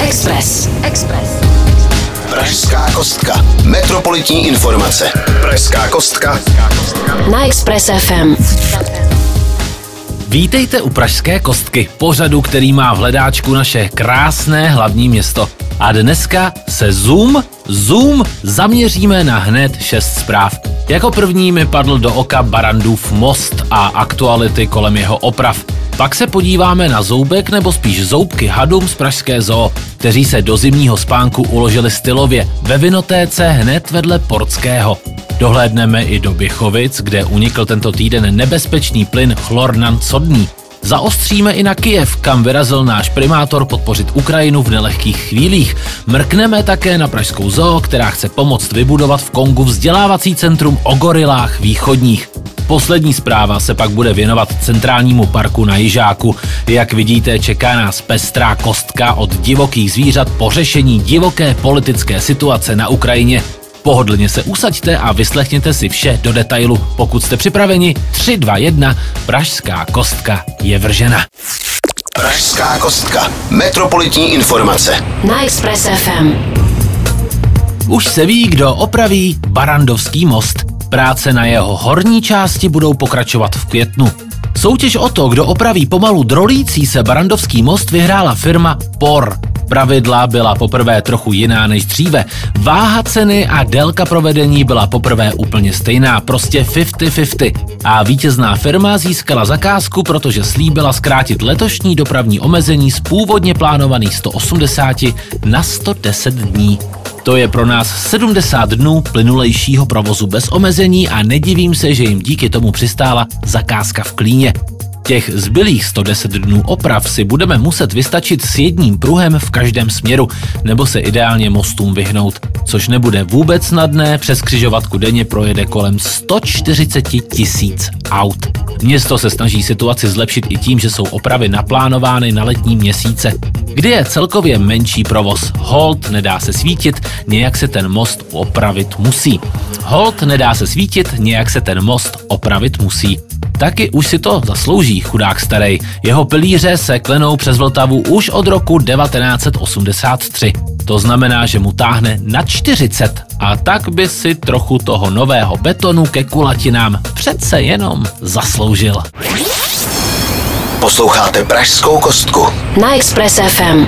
Express. Express. Pražská kostka. Metropolitní informace. Pražská kostka. Na Express FM. Vítejte u Pražské kostky, pořadu, který má v hledáčku naše krásné hlavní město. A dneska se Zoom, Zoom zaměříme na hned šest zpráv. Jako první mi padl do oka Barandův most a aktuality kolem jeho oprav. Pak se podíváme na zoubek nebo spíš zoubky hadům z Pražské zoo, kteří se do zimního spánku uložili stylově ve vinotéce hned vedle Portského. Dohlédneme i do Běchovic, kde unikl tento týden nebezpečný plyn chlornan sodný. Zaostříme i na Kijev, kam vyrazil náš primátor podpořit Ukrajinu v nelehkých chvílích. Mrkneme také na Pražskou zoo, která chce pomoct vybudovat v Kongu vzdělávací centrum o gorilách východních. Poslední zpráva se pak bude věnovat centrálnímu parku na Jižáku. Jak vidíte, čeká nás pestrá kostka od divokých zvířat po řešení divoké politické situace na Ukrajině. Pohodlně se usaďte a vyslechněte si vše do detailu. Pokud jste připraveni, 3, 2, 1, Pražská kostka je vržena. Pražská kostka. Metropolitní informace. Na Express FM. Už se ví, kdo opraví Barandovský most. Práce na jeho horní části budou pokračovat v květnu. Soutěž o to, kdo opraví pomalu drolící se Barandovský most, vyhrála firma POR. Pravidla byla poprvé trochu jiná než dříve. Váha ceny a délka provedení byla poprvé úplně stejná, prostě 50-50. A vítězná firma získala zakázku, protože slíbila zkrátit letošní dopravní omezení z původně plánovaných 180 na 110 dní. To je pro nás 70 dnů plynulejšího provozu bez omezení a nedivím se, že jim díky tomu přistála zakázka v Klíně. Těch zbylých 110 dnů oprav si budeme muset vystačit s jedním pruhem v každém směru, nebo se ideálně mostům vyhnout, což nebude vůbec snadné, přes křižovatku denně projede kolem 140 tisíc aut. Město se snaží situaci zlepšit i tím, že jsou opravy naplánovány na letní měsíce, kdy je celkově menší provoz. Hold nedá se svítit, nějak se ten most opravit musí. Hold nedá se svítit, nějak se ten most opravit musí. Taky už si to zaslouží, chudák starej. Jeho pilíře se klenou přes Vltavu už od roku 1983. To znamená, že mu táhne na 40 a tak by si trochu toho nového betonu ke kulatinám přece jenom zasloužil. Posloucháte Pražskou kostku. Na Express FM.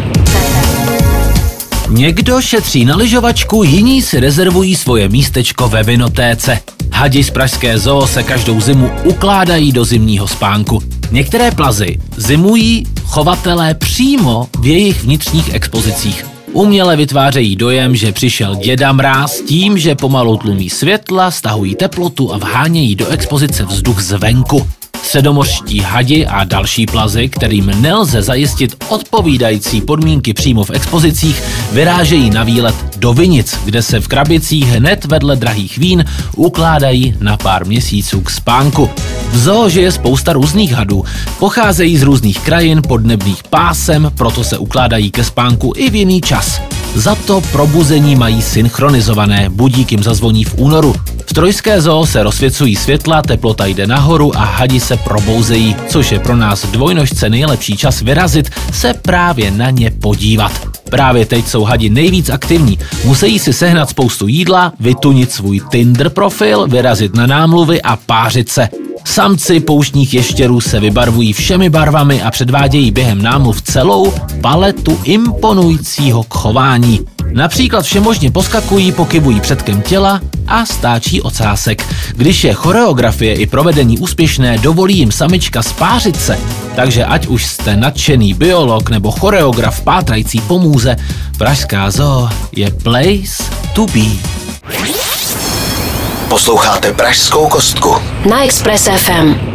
Někdo šetří na lyžovačku, jiní si rezervují svoje místečko ve vinotéce. Hadi z Pražské zoo se každou zimu ukládají do zimního spánku. Některé plazy zimují chovatelé přímo v jejich vnitřních expozicích. Uměle vytvářejí dojem, že přišel děda mráz tím, že pomalu tlumí světla, stahují teplotu a vhánějí do expozice vzduch zvenku. Středomořští hadi a další plazy, kterým nelze zajistit odpovídající podmínky přímo v expozicích, vyrážejí na výlet do Vinic, kde se v krabicích hned vedle drahých vín ukládají na pár měsíců k spánku. V zoo žije spousta různých hadů, pocházejí z různých krajin podnebných pásem, proto se ukládají ke spánku i v jiný čas. Za to probuzení mají synchronizované, budík jim zazvoní v únoru. Trojské zoo se rozsvěcují světla, teplota jde nahoru a hadi se probouzejí, což je pro nás dvojnožce nejlepší čas vyrazit se právě na ně podívat. Právě teď jsou hadi nejvíc aktivní. Musí si sehnat spoustu jídla, vytunit svůj Tinder profil, vyrazit na námluvy a pářit se. Samci pouštních ještěrů se vybarvují všemi barvami a předvádějí během námluv celou paletu imponujícího chování. Například všemožně poskakují, pokybují předkem těla a stáčí ocásek. Když je choreografie i provedení úspěšné, dovolí jim samička spářit se. Takže ať už jste nadšený biolog nebo choreograf pátrající pomůze, Pražská zoo je place to be. Posloucháte Pražskou kostku. Na Express FM.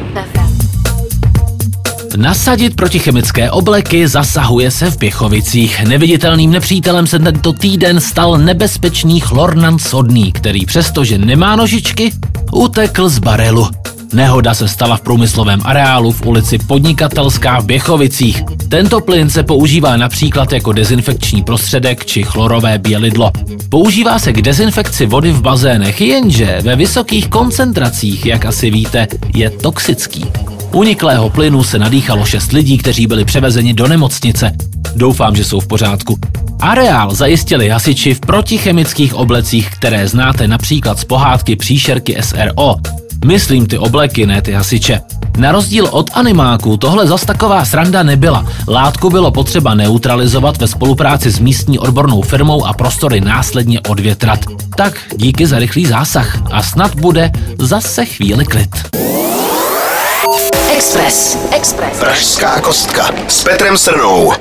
Nasadit protichemické obleky zasahuje se v Pěchovicích. Neviditelným nepřítelem se tento týden stal nebezpečný chlornan sodný, který přestože nemá nožičky, utekl z barelu. Nehoda se stala v průmyslovém areálu v ulici Podnikatelská v Běchovicích. Tento plyn se používá například jako dezinfekční prostředek či chlorové bělidlo. Používá se k dezinfekci vody v bazénech, jenže ve vysokých koncentracích, jak asi víte, je toxický. Uniklého plynu se nadýchalo šest lidí, kteří byli převezeni do nemocnice. Doufám, že jsou v pořádku. Areál zajistili hasiči v protichemických oblecích, které znáte například z pohádky příšerky SRO. Myslím ty obleky, ne ty hasiče. Na rozdíl od animáků tohle zas taková sranda nebyla. Látku bylo potřeba neutralizovat ve spolupráci s místní odbornou firmou a prostory následně odvětrat. Tak díky za rychlý zásah a snad bude zase chvíli klid. Express. Express. Pražská kostka s Petrem Srnou.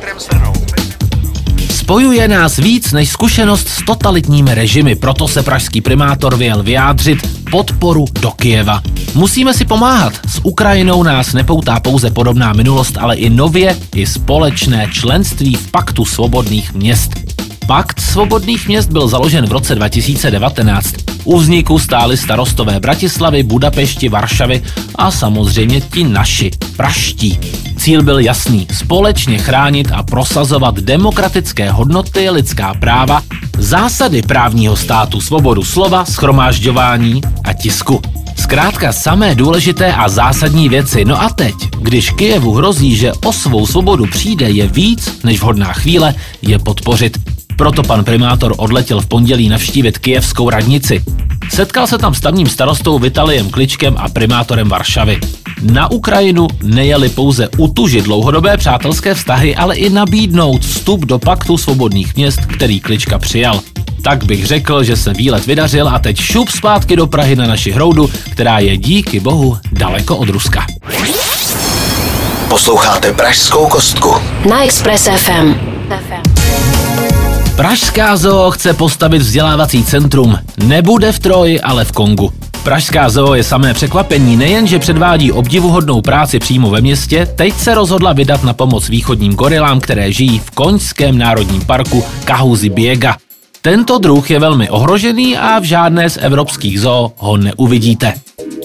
Spojuje nás víc než zkušenost s totalitními režimy, proto se pražský primátor vyjel vyjádřit podporu do Kijeva. Musíme si pomáhat. S Ukrajinou nás nepoutá pouze podobná minulost, ale i nově i společné členství v Paktu svobodných měst. Pakt svobodných měst byl založen v roce 2019. U vzniku stály starostové Bratislavy, Budapešti, Varšavy a samozřejmě ti naši, praští. Cíl byl jasný, společně chránit a prosazovat demokratické hodnoty, lidská práva, zásady právního státu, svobodu slova, schromážďování a tisku. Zkrátka samé důležité a zásadní věci. No a teď, když Kijevu hrozí, že o svou svobodu přijde, je víc než vhodná chvíle je podpořit. Proto pan primátor odletěl v pondělí navštívit kijevskou radnici. Setkal se tam s tamním starostou Vitaliem Kličkem a primátorem Varšavy. Na Ukrajinu nejeli pouze utužit dlouhodobé přátelské vztahy, ale i nabídnout vstup do paktu svobodných měst, který Klička přijal. Tak bych řekl, že se výlet vydařil a teď šup zpátky do Prahy na naši hroudu, která je díky bohu daleko od Ruska. Posloucháte Pražskou kostku. Na Express FM. Pražská zoo chce postavit vzdělávací centrum. Nebude v Troji, ale v Kongu. Pražská zoo je samé překvapení, nejen, že předvádí obdivuhodnou práci přímo ve městě, teď se rozhodla vydat na pomoc východním gorilám, které žijí v Koňském národním parku Kahuzi Biega. Tento druh je velmi ohrožený a v žádné z evropských zoo ho neuvidíte.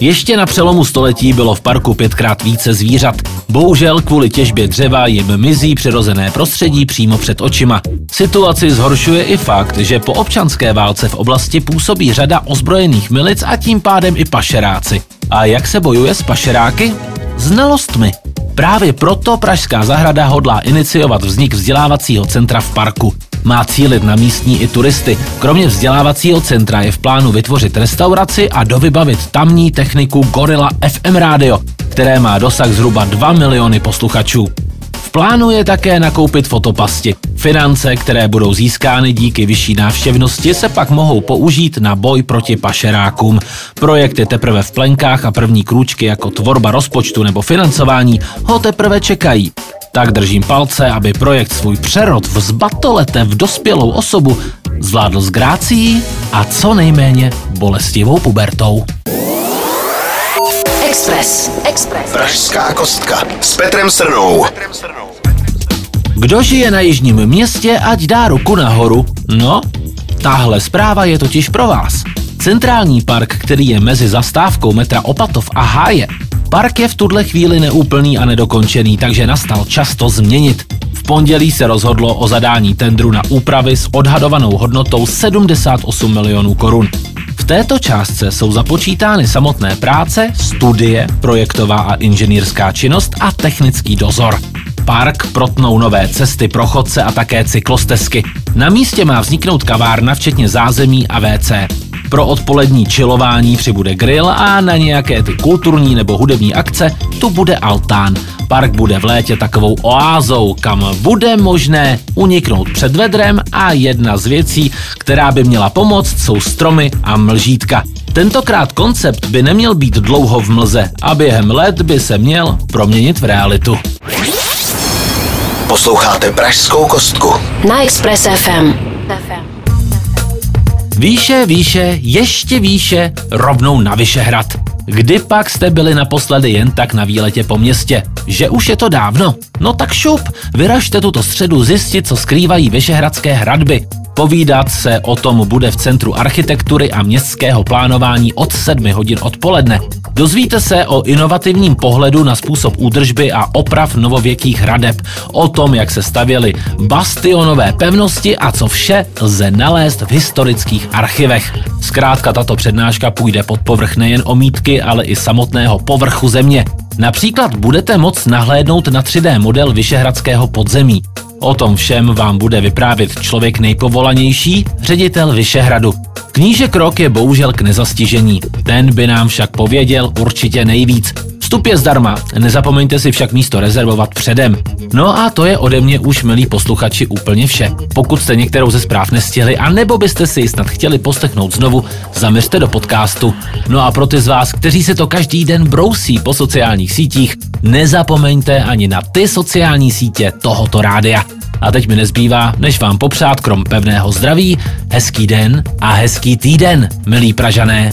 Ještě na přelomu století bylo v parku pětkrát více zvířat. Bohužel kvůli těžbě dřeva jim mizí přirozené prostředí přímo před očima. Situaci zhoršuje i fakt, že po občanské válce v oblasti působí řada ozbrojených milic a tím pádem i pašeráci. A jak se bojuje s pašeráky? Znalostmi. Právě proto Pražská zahrada hodlá iniciovat vznik vzdělávacího centra v parku. Má cílit na místní i turisty. Kromě vzdělávacího centra je v plánu vytvořit restauraci a dovybavit tamní techniku Gorilla FM Radio, které má dosah zhruba 2 miliony posluchačů. V plánu je také nakoupit fotopasti. Finance, které budou získány díky vyšší návštěvnosti, se pak mohou použít na boj proti pašerákům. Projekt je teprve v plenkách a první krůčky jako tvorba rozpočtu nebo financování ho teprve čekají. Tak držím palce, aby projekt svůj přerod v zbatolete v dospělou osobu zvládl s grácií a co nejméně bolestivou pubertou. Express. Express. Pražská kostka s Petrem Srnou. Kdo žije na jižním městě, ať dá ruku nahoru. No, tahle zpráva je totiž pro vás. Centrální park, který je mezi zastávkou metra Opatov a Háje, Park je v tuhle chvíli neúplný a nedokončený, takže nastal čas to změnit. V pondělí se rozhodlo o zadání tendru na úpravy s odhadovanou hodnotou 78 milionů korun. V této částce jsou započítány samotné práce, studie, projektová a inženýrská činnost a technický dozor. Park protnou nové cesty pro chodce a také cyklostezky. Na místě má vzniknout kavárna, včetně zázemí a WC. Pro odpolední čilování přibude grill a na nějaké ty kulturní nebo hudební akce tu bude altán. Park bude v létě takovou oázou, kam bude možné uniknout před vedrem a jedna z věcí, která by měla pomoct, jsou stromy a mlžítka. Tentokrát koncept by neměl být dlouho v mlze a během let by se měl proměnit v realitu. Posloucháte Pražskou kostku. Na Express FM. Výše, výše, ještě výše, rovnou na Vyšehrad. Kdy pak jste byli naposledy jen tak na výletě po městě? Že už je to dávno? No tak šup, vyražte tuto středu zjistit, co skrývají Vyšehradské hradby. Povídat se o tom bude v Centru architektury a městského plánování od 7 hodin odpoledne. Dozvíte se o inovativním pohledu na způsob údržby a oprav novověkých hradeb, o tom, jak se stavěly bastionové pevnosti a co vše lze nalézt v historických archivech. Zkrátka tato přednáška půjde pod povrch nejen omítky, ale i samotného povrchu země. Například budete moct nahlédnout na 3D model Vyšehradského podzemí. O tom všem vám bude vyprávět člověk nejpovolanější, ředitel Vyšehradu. Knížek Rok je bohužel k nezastižení. Ten by nám však pověděl určitě nejvíc. Vstup je zdarma, nezapomeňte si však místo rezervovat předem. No a to je ode mě už, milí posluchači, úplně vše. Pokud jste některou ze zpráv nestihli, a nebo byste si ji snad chtěli poslechnout znovu, zaměřte do podcastu. No a pro ty z vás, kteří se to každý den brousí po sociálních sítích, nezapomeňte ani na ty sociální sítě tohoto rádia. A teď mi nezbývá, než vám popřát krom pevného zdraví, hezký den a hezký týden, milí Pražané.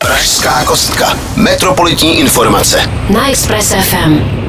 Pražská kostka. Metropolitní informace. Na Express FM.